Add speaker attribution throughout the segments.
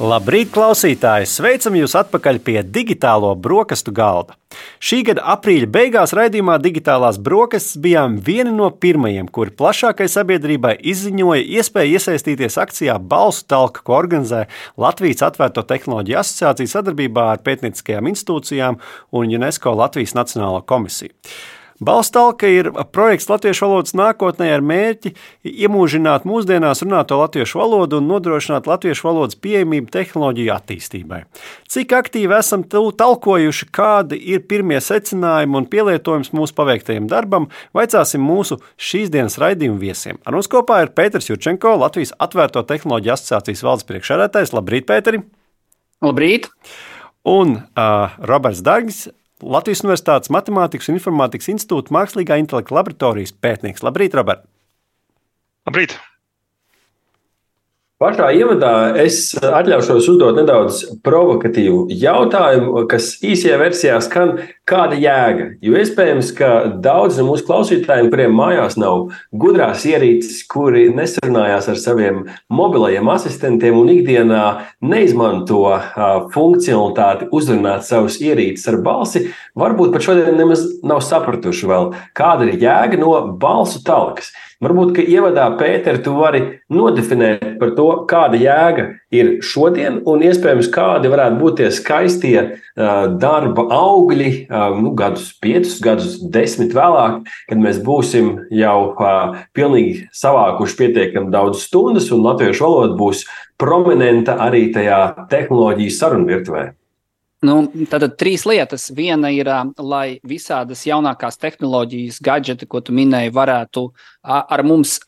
Speaker 1: Labrīt, klausītāji! Sveicam jūs atpakaļ pie digitālo brokastu galda. Šī gada aprīļa beigās raidījumā Digitālās brokastis bijām vieni no pirmajiem, kuri plašākai sabiedrībai izziņoja iespēju iesaistīties akcijā Balsu talka, ko organizē Latvijas Atvērto tehnoloģiju asociācija sadarbībā ar pētnieciskajām institūcijām un UNESCO Latvijas Nacionālo komisiju. Balstalka ir projekts latviešu valodas nākotnē ar mērķi iemūžināt mūsdienās runāto latviešu valodu un nodrošināt latviešu valodas pieejamību tehnoloģiju attīstībai. Cik aktīvi esam talkojuši, kādi ir pirmie secinājumi un pielietojums mūsu paveiktajam darbam, vaicāsim mūsu šīs dienas raidījumu viesiem. Ar mums kopā ir Pēters Jurčenko, Latvijas Atvērto tehnoloģiju asociācijas valdes priekšsēdētājs. Labrīt, Pēteri!
Speaker 2: Labrīt!
Speaker 1: Un uh, Roberts Dārgis, Latvijas Universitātes Matemātikas un Informātikas institūta mākslīgā intelekta laboratorijas pētnieks. Labrīt, Robert!
Speaker 3: Labrīt!
Speaker 4: Pašā ievadā es atļaušos uzdot nedaudz provokatīvu jautājumu, kas īsajā versijā skan, kāda jēga. Jo iespējams, ka daudz no mūsu klausītājiem, kuriem mājās nav gudrās ierīces, kuri nesarunājās ar saviem mobilajiem asistentiem un ikdienā neizmanto funkcionalitāti uzrunāt savus ierīces ar balsi, varbūt pat šodien nemaz nav sapratuši vēl, kāda ir jēga no balsu talkas. Varbūt, ka ievadā Pēter, tu vari nodefinēt par to, kāda jēga ir šodien, un iespējams, kādi varētu būt tie skaistie uh, darba augļi, uh, nu, gadus piecus, gadus desmit vēlāk, kad mēs būsim jau uh, pilnīgi savākuši pietiekami daudz stundas, un latviešu valoda būs prominenta arī tajā tehnoloģiju sarunu virtuvē.
Speaker 2: Nu, tad trīs lietas. Viena ir, lai visādas jaunākās tehnoloģijas, gadgeti, ko tu minēji, varētu ar mums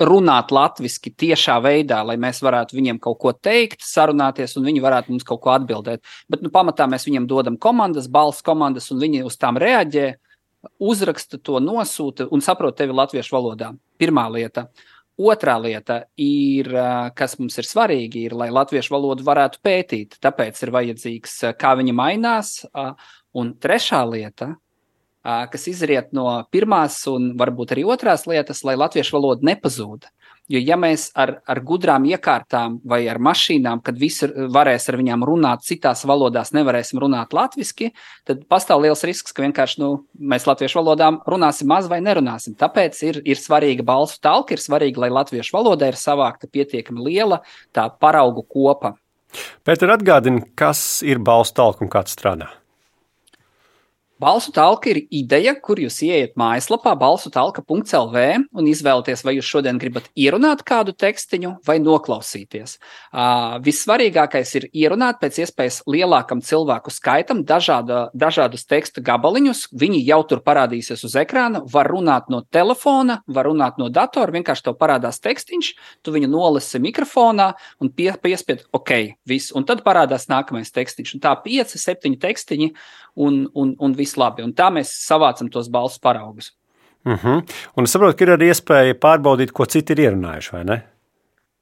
Speaker 2: runāt latviešu tiešā veidā, lai mēs varētu viņiem kaut ko teikt, sarunāties, un viņi varētu mums kaut ko atbildēt. Bet nu, pamatā mēs viņiem dodam komandas, balss komandas, un viņi uz tām reaģē, uzraksta to, nosūta un saprot tevi latviešu valodā. Pirmā lieta. Otra lieta, ir, kas mums ir svarīgi, ir, lai latviešu valodu varētu pētīt. Tāpēc ir vajadzīgs, kā viņa mainās. Un trešā lieta, kas izriet no pirmās un varbūt arī otrās lietas, lai latviešu valoda nepazūd. Jo, ja mēs ar, ar gudrām iekārtām vai ar mašīnām, kad visi varēs ar viņām runāt citās valodās, nevarēsim runāt latviešu, tad pastāv liels risks, ka vienkārši nu, mēs latviešu valodām runāsim maz vai nerunāsim. Tāpēc ir, ir svarīga balsu talka, ir svarīgi, lai latviešu valodā ir savākta pietiekami liela tā paraugu kopa.
Speaker 1: Pēc tam atgādini, kas ir balsu talka un kāds strādā.
Speaker 2: Balsu talka ir ideja, kur jūs ieiet mājaslapā balsutalka.lv un izvēlaties, vai jūs šodien gribat ierunāt kādu tekstiņu vai noklausīties. Uh, vissvarīgākais ir ierunāt pēc iespējas lielākam cilvēku skaitam dažāda, dažādus tekstu gabaliņus. Viņi jau tur parādīsies uz ekrāna. Var runāt no telefona, var runāt no datora. Vienkārši tev parādās tekstiņš, tu viņu nolasi mikrofonā un pie, piespied OK, viss. Un tad parādās nākamais tekstiņš. Un tā pieci, septiņi tekstiņi un, un, un viss labi. Un tā mēs savācam tos balsu paraugus.
Speaker 1: Uh mhm. -huh. Un es saprotu, ka ir arī iespēja pārbaudīt, ko citi ir ierunājuši, vai ne?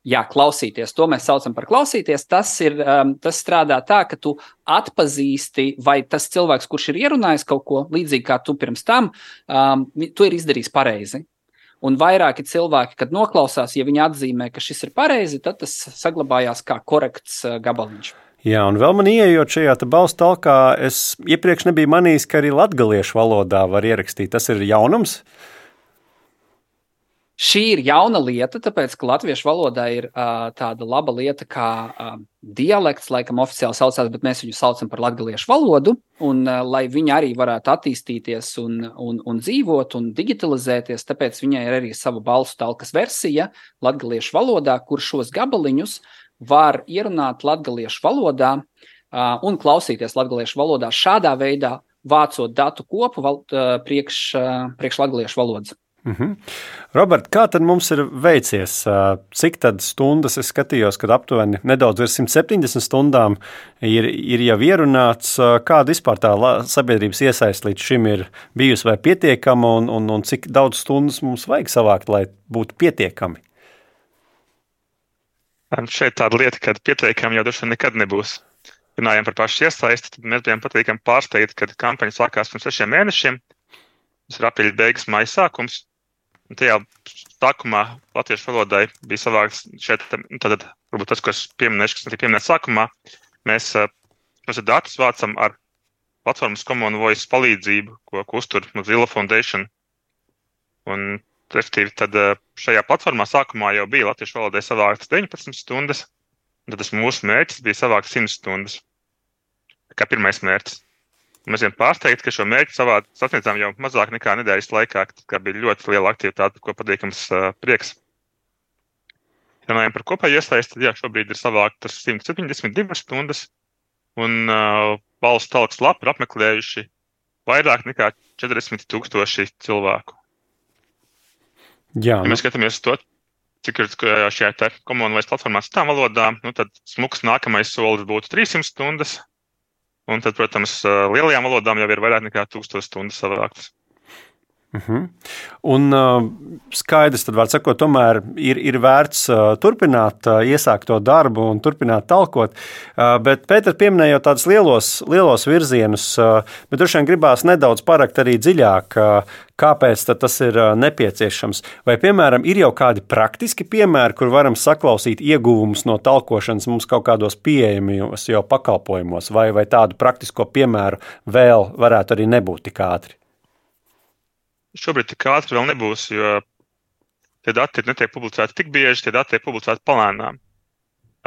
Speaker 2: Jā, klausīties. To mēs saucam par klausīties. Tas, ir, um, tas strādā tā, ka tu atpazīsti, vai tas cilvēks, kurš ir ierunājis kaut ko līdzīgu kā tu pirms tam, um, tu ir izdarījis pareizi. Un vairāki cilvēki, kad noklausās, ja viņi atzīmē, ka šis ir pareizi, tad tas saglabājās kā korekts uh, gabaliņš.
Speaker 1: Jā, un vēl man ieejot šajā balstu talkā, es iepriekš nebiju manījis, ka arī latviešu valodā var ierakstīt. Tas ir jaunums.
Speaker 2: Šī ir jauna lieta, tāpēc, ka latviešu valodā ir uh, tāda laba lieta kā uh, dialekts, laikam oficiāli saucās, bet mēs viņu saucam par latviešu valodu. Un, uh, lai viņi arī varētu attīstīties un, un, un dzīvot un digitalizēties, tāpēc viņai ir arī sava balstu talkas versija latviešu valodā, kur šos gabaliņus var ierunāt latviešu valodā uh, un klausīties latviešu valodā šādā veidā, vācot datu kopu val, uh, priekš, uh, priekš latviešu valodas.
Speaker 1: Mm -hmm. Robert, kā tad mums ir veicies? Cik tādas stundas es skatījos, kad aptuveni nedaudz virs 170 stundām ir, ir jau ierunāts? Kāda vispār tā sabiedrības iesaiste līdz šim ir bijusi vai pietiekama, un, un, un cik daudz stundas mums vajag savākt, lai būtu pietiekami?
Speaker 3: Šeit tāda lieta, ka pietiekami jau droši vien nekad nebūs. runājam par pašu iesaisti, tad mēs bijām patīkami pārsteigti, kad kampaņa sākās pirms sešiem mēnešiem. Tas ir aprīļa beigas, maija sākums. Un tajā sākumā latviešu valodai bija savākts šeit, tad, varbūt tas, ko es pieminēšu, kas tika pieminēts sākumā, mēs, mēs datus vācam ar platformas Common Voice palīdzību, ko, ko uztur Mozilla Foundation. Un, respektīvi, tad šajā platformā sākumā jau bija latviešu valodai savāktas 19 stundas, un tad tas mūsu mērķis bija savākt 100 stundas. Kā pirmais mērķis. Mēs bijām pārsteigti, ka šo mērķi savā sasniedzām jau mazāk nekā nedēļas laikā, kad bija ļoti liela aktivitāte, ko patīkams uh, prieks. Runājot par kopēju iesaisti, tad jā, šobrīd ir savāktas 172 stundas, un uh, valsts talks lapu ir apmeklējuši vairāk nekā 40 tūkstoši cilvēku.
Speaker 1: Jā,
Speaker 3: ja mēs skatāmies to, cik ir šajā komunālajā platformā citām valodām, nu, tad smuks nākamais solis būtu 300 stundas. Un tad, protams, lielajām valodām jau ir vairāk nekā 1000 stundas savāktas.
Speaker 1: Uh mhm. -huh. Un uh, skaidrs, tad, var sakot, tomēr ir, ir vērts uh, turpināt uh, iesākto darbu un turpināt talkot. Uh, bet Pēter pieminēja tādus lielos, lielos virzienus, uh, bet droši vien gribās nedaudz parakt arī dziļāk, uh, kāpēc tas ir uh, nepieciešams. Vai, piemēram, ir jau kādi praktiski piemēri, kur varam saklausīt ieguvumus no talkošanas mums kaut kādos pieejamajos jau pakalpojumos, vai, vai tādu praktisko piemēru vēl varētu arī nebūt tik ātri?
Speaker 3: Šobrīd tik ātri vēl nebūs, jo tie dati netiek publicēti tik bieži, tie dati tiek publicēti palēnām.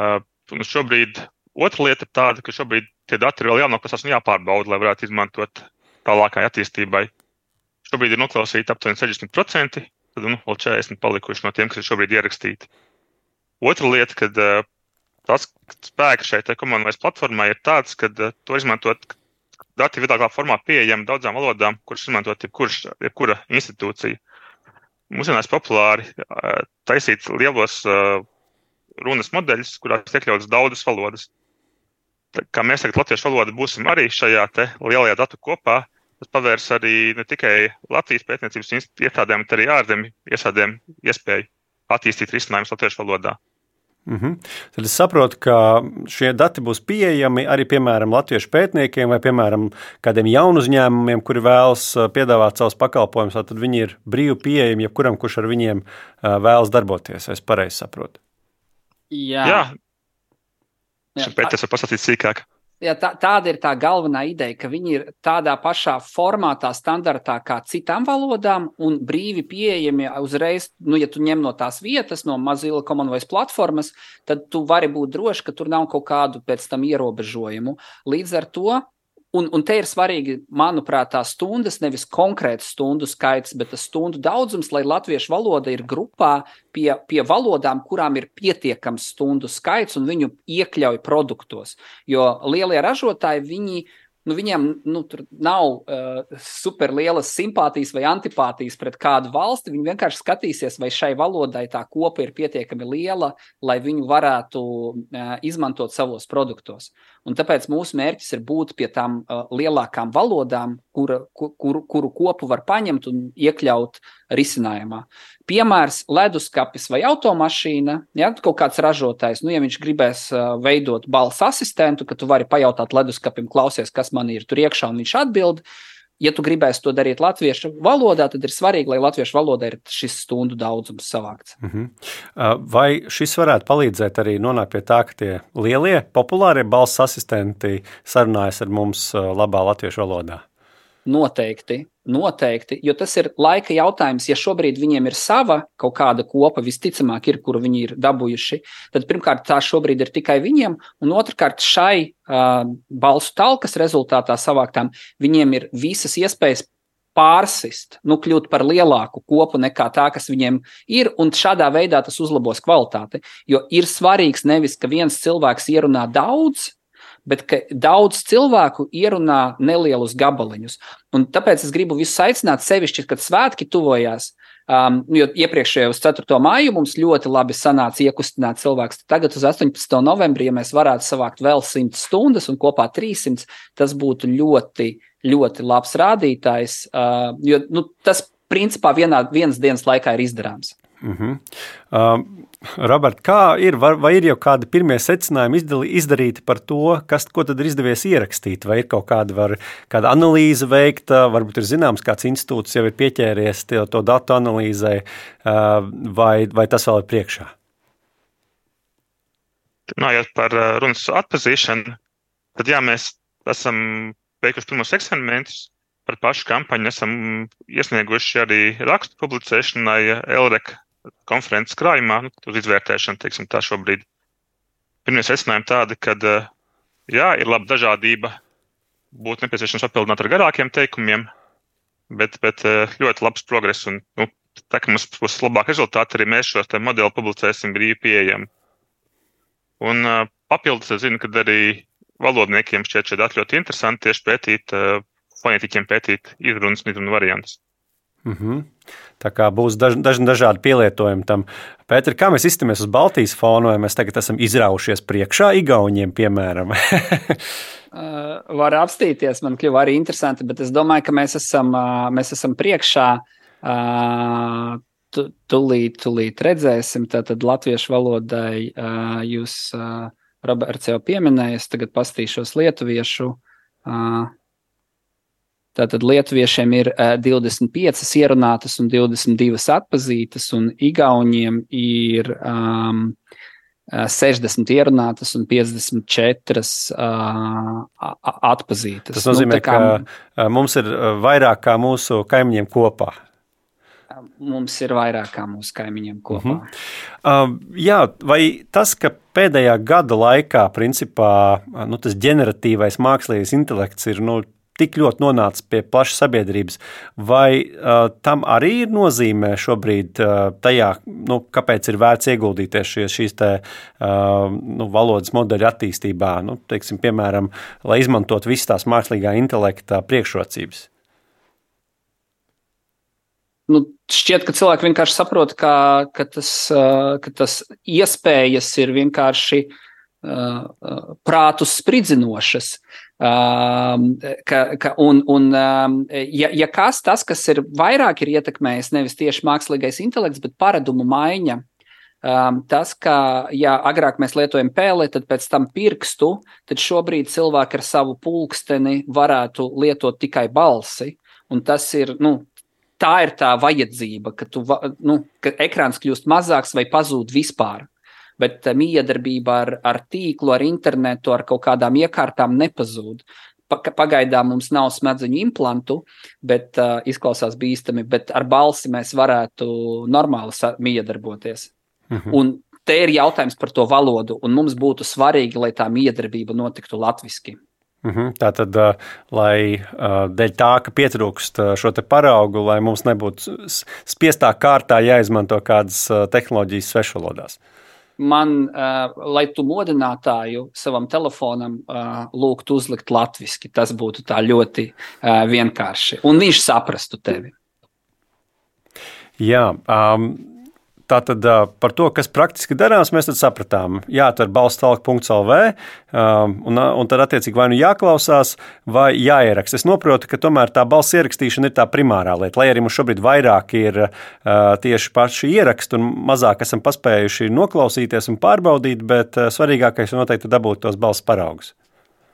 Speaker 3: Uh, šobrīd otra lieta ir tāda, ka šobrīd tie dati ir vēl jānoklasās un jāpārbauda, lai varētu izmantot tālākai attīstībai. Šobrīd ir noklausīti aptuveni 60%, tad nu, vēl 40% palikuši no tiem, kas ir šobrīd ierakstīti. Otra lieta, kad uh, tas spēks šai komunālajai platformai ir tāds, ka uh, to izmantot dati viedākā formā pieejami daudzām valodām, kuras izmantot jebkurš, jebkura institūcija. Mūsdienās populāri taisīt lielos runas modeļus, kurās iekļautas daudzas valodas. Tā, kā mēs tagad latviešu valodu būsim arī šajā lielajā datu kopā, tas pavērs arī ne tikai Latvijas pētniecības iestādēm, bet arī ārzemju iestādēm iespēju attīstīt risinājumus latviešu valodā.
Speaker 1: Mm -hmm. Tad es saprotu, ka šie dati būs pieejami arī piemēram latviešu pētniekiem vai piemēram kādiem jaunu uzņēmumiem, kuri vēlas uh, piedāvāt savus pakalpojumus. Tad viņi ir brīvi pieejami jebkuram, kurš ar viņiem uh, vēlas darboties. Es pareizi saprotu.
Speaker 3: Jā, Jā. Jā. Pēc tam pastāstīt sīkāk
Speaker 2: ja tā, tāda ir tā galvenā ideja, ka viņi ir tādā pašā formātā, standartā kā citām valodām un brīvi pieejami uzreiz. Nu, ja tu ņem no tās vietas, no Mozilla Commonwealth platformas, tad tu vari būt drošs, ka tur nav kaut kādu pēc tam ierobežojumu. Līdz ar to Un, un te ir svarīgi, manuprāt, tās stundas, nevis konkrēts stundu skaits, bet tas stundu daudzums, lai latviešu valoda ir grupā pie, pie valodām, kurām ir pietiekams stundu skaits un viņu iekļauj produktos. Jo lielie ražotāji, viņi nu, viņiem nu, nav uh, superlielas simpātijas vai antipātijas pret kādu valsti. Viņi vienkārši skatīsies, vai šai valodai tā kopa ir pietiekami liela, lai viņu varētu uh, izmantot savos produktos. Un tāpēc mūsu mērķis ir būt pie tām uh, lielākām valodām, kura, kur, kuru kopu var paņemt un iekļaut risinājumā. Piemērs - leduskapis vai automašīna. Ja kaut kāds ražotājs, nu, ja viņš gribēs uh, veidot balss asistentu, ka tu vari pajautāt leduskapim, klausies, kas man ir tur iekšā, un viņš atbild. Ja tu gribēsi to darīt latviešu valodā, tad ir svarīgi, lai latviešu valodā ir šis stundu daudzums savākts. Uh
Speaker 1: mhm. -huh. Vai šis varētu palīdzēt arī nonākt pie tā, ka tie lielie, populārie balss asistenti sarunājas ar mums labā latviešu valodā?
Speaker 2: Noteikti, noteikti, jo tas ir laika jautājums. Ja šobrīd viņiem ir sava kaut kāda kopa, visticamāk, ir, kuru viņi ir dabūjuši, tad pirmkārt tā šobrīd ir tikai viņiem, un otrkārt šai uh, balsu talkas rezultātā savāktām viņiem ir visas iespējas pārsist, nu, kļūt par lielāku kopu nekā tā, kas viņiem ir, un šādā veidā tas uzlabos kvalitāti. Jo ir svarīgs nevis, ka viens cilvēks ierunā daudz, bet daudz cilvēku ierunā nelielus gabaliņus. Un tāpēc es gribu visus aicināt, sevišķi, kad svētki tuvojās. Um, jo iepriekšējā uz 4. māju mums ļoti labi sanāca iekustināt cilvēkus. Tagad uz 18. novembrī, ja mēs varētu savākt vēl 100 stundas un kopā 300, tas būtu ļoti, ļoti labs rādītājs. Uh, jo nu, tas principā vienā, vienas dienas laikā ir izdarāms.
Speaker 1: Mm -hmm. uh, Robert, kā ir, vai, vai ir jau kādi pirmie secinājumi izdali, izdarīti par to, kas, ko tad ir izdevies ierakstīt? Vai ir kaut kāda, var, kāda analīze veikta, varbūt ir zināms, kāds institūts jau ir pieķēries to, to datu analīzē, uh, vai, vai tas vēl ir priekšā?
Speaker 3: Runājot par runas atpazīšanu, tad jā, mēs esam veikuši pirmos eksperimentus par pašu kampaņu esam iesnieguši arī rakstu publicēšanai LREC konferences krājumā, nu, uz izvērtēšanu, teiksim, tā šobrīd. Pirmie secinājumi tādi, ka, jā, ir laba dažādība, būtu nepieciešams papildināt ar garākiem teikumiem, bet, bet ļoti labs progress. Un, nu, tā kā mums būs labāk rezultāti, arī mēs šos modeļus publicēsim brīvi pieejami. Un papildus es zinu, ka arī valodniekiem šķiet dati ļoti interesanti tieši pētīt fonētiķiem pētīt izrunas un izrunu variantus.
Speaker 1: Mm -hmm. Tā kā būs daž, daž, dažādi pielietojumi tam. Pēter, kā mēs izturamies uz Baltijas fona, vai mēs tagad esam izraujušies priekšā Igauniem, piemēram?
Speaker 2: uh, var apstīties, man kļuva arī interesanti, bet es domāju, ka mēs esam, uh, mēs esam priekšā. Uh, tūlīt, tūlīt redzēsim, tātad latviešu valodai uh, jūs, uh, Roberts, jau pieminējis, tagad pastīšos lietuviešu. Uh, Tātad lietuviešiem ir uh, 25 ierunātas un 22 atpazītas, un igauniem ir um, 60 ierunātas un 54 uh, atpazītas.
Speaker 1: Tas nozīmē, nu, kā, ka mums ir vairāk kā mūsu kaimiņiem kopā.
Speaker 2: Mums ir vairāk kā mūsu kaimiņiem kopā. Uh
Speaker 1: -huh. uh, jā, vai tas, ka pēdējā gada laikā, principā, nu, tas ģeneratīvais mākslīgais intelekts ir nu, tik ļoti nonācis pie plašas sabiedrības, vai uh, tam arī ir nozīme šobrīd uh, tajā, nu, kāpēc ir vērts ieguldīties šīs, šīs te, uh, nu, valodas modeļu attīstībā, nu, teiksim, piemēram, lai izmantot visas tās mākslīgā intelekta priekšrocības?
Speaker 2: Nu, šķiet, ka cilvēki vienkārši saprot, ka, ka, tas, ka tas iespējas ir vienkārši uh, prātus spridzinošas. Um, ka, ka, un, un um, ja, ja kas tas, kas ir vairāk ir ietekmējis nevis tieši mākslīgais intelekts, bet paradumu maiņa, um, tas, ka ja agrāk mēs lietojam pēli, tad pēc tam pirkstu, tad šobrīd cilvēki ar savu pulksteni varētu lietot tikai balsi. Un tas ir, nu, tā ir tā vajadzība, ka, tu, nu, ka ekrāns kļūst mazāks vai pazūd vispār bet eh, miedarbība ar, ar tīklu, ar internetu, ar kaut kādām iekārtām nepazūd. Pagaidām mums nav smadzeņu implantu, bet uh, izklausās bīstami, bet ar balsi mēs varētu normāli miedarboties. Mhm. Un te ir jautājums par to valodu, un mums būtu svarīgi, lai tā miedarbība notiktu latviešu.
Speaker 1: Mm -hmm. Tā tad, uh, lai dēļ tā, ka pietrūkst šo paraugu, lai mums nebūtu spiestā kārtā jāizmanto kādas tehnoloģijas svešvalodās.
Speaker 2: Man, uh, lai tu modinātāju savam telefonam uh, lūgtu uzlikt latviešu, tas būtu tā ļoti uh, vienkārši. Un viņš saprastu tevi.
Speaker 1: Jā, um, Tātad par to, kas praktiski darāms, mēs sapratām. Jāatver balstālāk.lv un, un tad attiecīgi vai nu jāklausās, vai jāieraksta. Es saprotu, ka tomēr tā balss ierakstīšana ir tā primārā lieta. Lai arī mums šobrīd vairāk ir tieši paši ieraksti un mazāk esam paspējuši noklausīties un pārbaudīt, bet svarīgākais ir noteikti dabūt tos balss paraugus.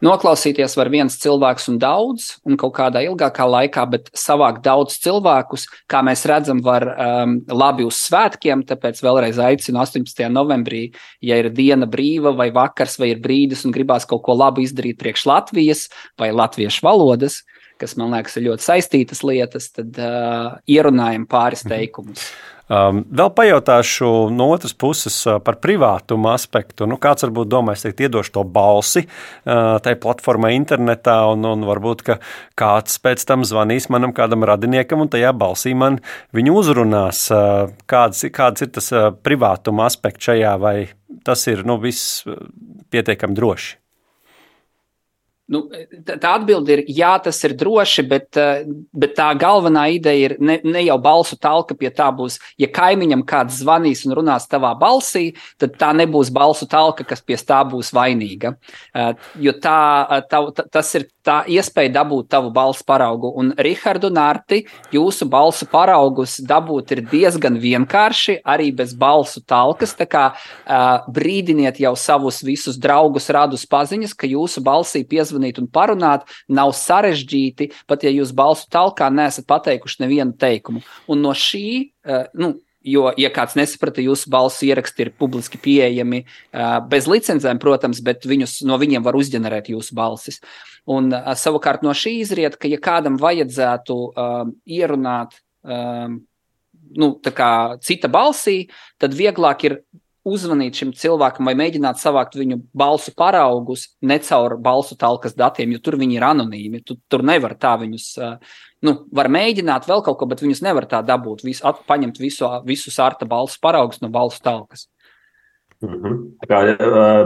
Speaker 2: Noklausīties var viens cilvēks un daudz, un kaut kādā ilgākā laikā, bet savākt daudz cilvēkus, kā mēs redzam, var um, labi uz svētkiem. Tāpēc vēlreiz aicinu 18. novembrī, ja ir diena brīva vai vakars vai ir brīdis un gribās kaut ko labu izdarīt priekš Latvijas vai latviešu valodas, kas man liekas ir ļoti saistītas lietas, tad uh, ierunājam pāris mhm. teikumus. Mhm.
Speaker 1: Um, vēl pajautāšu no otras puses uh, par privātumu aspektu. Nu, kāds varbūt domā, es teiktu, iedošu to balsi uh, tai platformai internetā, un, un varbūt kāds pēc tam zvanīs manam kādam radiniekam, un tajā balsī man viņu uzrunās. Uh, kāds, kāds ir tas uh, privātuma aspekts šajā, vai tas ir nu, viss uh, pietiekami droši?
Speaker 2: Nu, tā atbilde ir, jā, tas ir droši, bet, eh, bet tā galvenā ideja ir ne, ne jau balsu talka pie tā būs. Ja kaimiņam kāds zvanīs un runās tavā balsī, tad tā nebūs balsu talka, kas pie tā būs vainīga. Eh, jo tā, eh, tā, tas ir tā iespēja dabūt tavu balsu paraugu. Un, Rihardu Nārti, jūsu balsu paraugus dabūt ir diezgan vienkārši, arī bez balsu talkas. Tā kā brīdiniet jau savus visus draugus, radus paziņas, ka jūsu balsī piezvanīt sazvanīt un parunāt nav sarežģīti, pat ja jūs balsu talkā neesat pateikuši nevienu teikumu. Un no šī, uh, nu, Jo, ja kāds nesaprata, jūsu balss ieraksti ir publiski pieejami uh, bez licencēm, protams, bet viņus, no viņiem var uzģenerēt jūsu balsis. Un uh, savukārt no šī izriet, ka, ja kādam vajadzētu uh, ierunāt uh, nu, cita balsī, tad vieglāk ir uzvanīt šim cilvēkam vai mēģināt savākt viņu balsu paraugus ne caur balsu talkas datiem, jo tur viņi ir anonīmi. Tu, tur nevar tā viņus, nu, var mēģināt vēl kaut ko, bet viņus nevar tā dabūt, visu, at, paņemt visu, visus ārta balsu paraugus no balsu talkas.
Speaker 4: Mm -hmm. Kā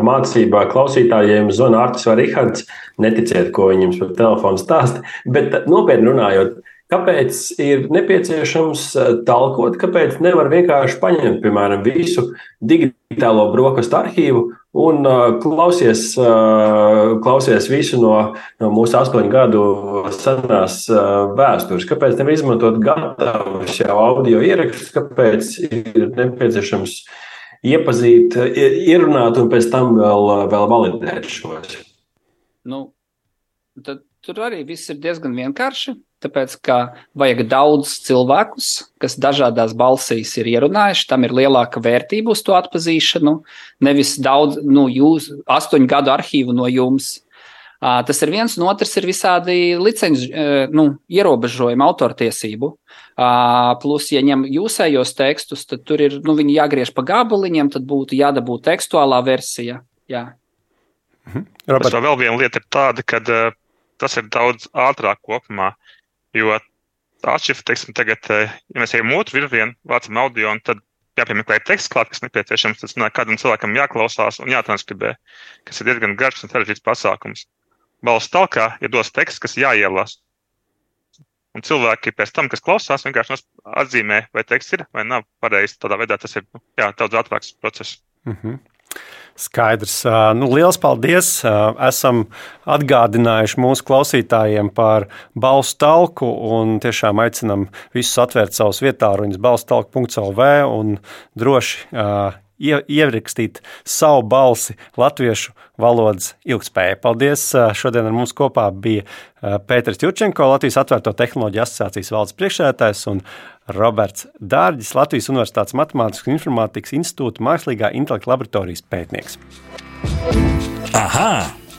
Speaker 4: mācībā klausītājiem zvana Artis vai Rihards, neticiet, ko viņiem par telefonu stāsta. Bet nopietni runājot, Kāpēc ir nepieciešams eh, talkot, kāpēc nevar vienkārši paņemt, piemēram, visu digitālo brokastu arhīvu un uh, klausies, uh, klausies visu no, no mūsu astoņu gadu senās vēstures? Kāpēc nevar izmantot gatavus jau audio ierakstus, kāpēc ir nepieciešams iepazīt, ierunāt un pēc tam vēl, vēl validēt šos?
Speaker 2: Nu, tad tur arī viss ir diezgan vienkārši. Tāpēc, ka vajag daudz cilvēkus, kas dažādās balsīs ir ierunājuši, tam ir lielāka vērtība uz to atpazīšanu. Nevis daudz, nu, jūs, astoņu gadu arhīvu no jums. Uh, tas ir viens, un otrs ir visādi licenci, uh, nu, ierobežojumi autortiesību. Uh, plus, ja ņem jūsējos tekstus, tad tur ir nu, jāgriež pa gabaliņiem, tad būtu jādabū tekstuālā versija. Jā.
Speaker 3: Mhm. Robert. Vēl viena lieta ir tāda, ka uh, tas ir daudz ātrāk kopumā. Jo atšifra, teiksim, tagad, eh, ja mēs ejam otru virzienu, vācam audio, tad jāpiemeklē teksts klāt, kas nepieciešams. Tas nāk kādam cilvēkam jāklausās un jātranskribē, kas ir diezgan garš un sarežģīts pasākums. Balsts talkā ir dos teksts, kas jāielasa. Un cilvēki pēc tam, kas klausās, vienkārši atzīmē, vai teksts ir vai nav pareizs. Tādā veidā tas ir jā, daudz ātrāks process. Mm -hmm.
Speaker 1: Skaidrs. Nu, liels paldies! Esam atgādinājuši mūsu klausītājiem par balstu talku un tiešām aicinam visus atvērt savus vietāruņus balstalku.lv un droši ierakstīt savu balsi latviešu valodas ilgspējai. Paldies! Šodien ar mums kopā bija Pēters Jurčenko, Latvijas Atvērto tehnoloģiju asociācijas valdes priekšsēdētājs un Roberts Dārģis, Latvijas Universitātes Matemātikas un Informātikas institūta mākslīgā intelekta laboratorijas pētnieks.
Speaker 5: Aha!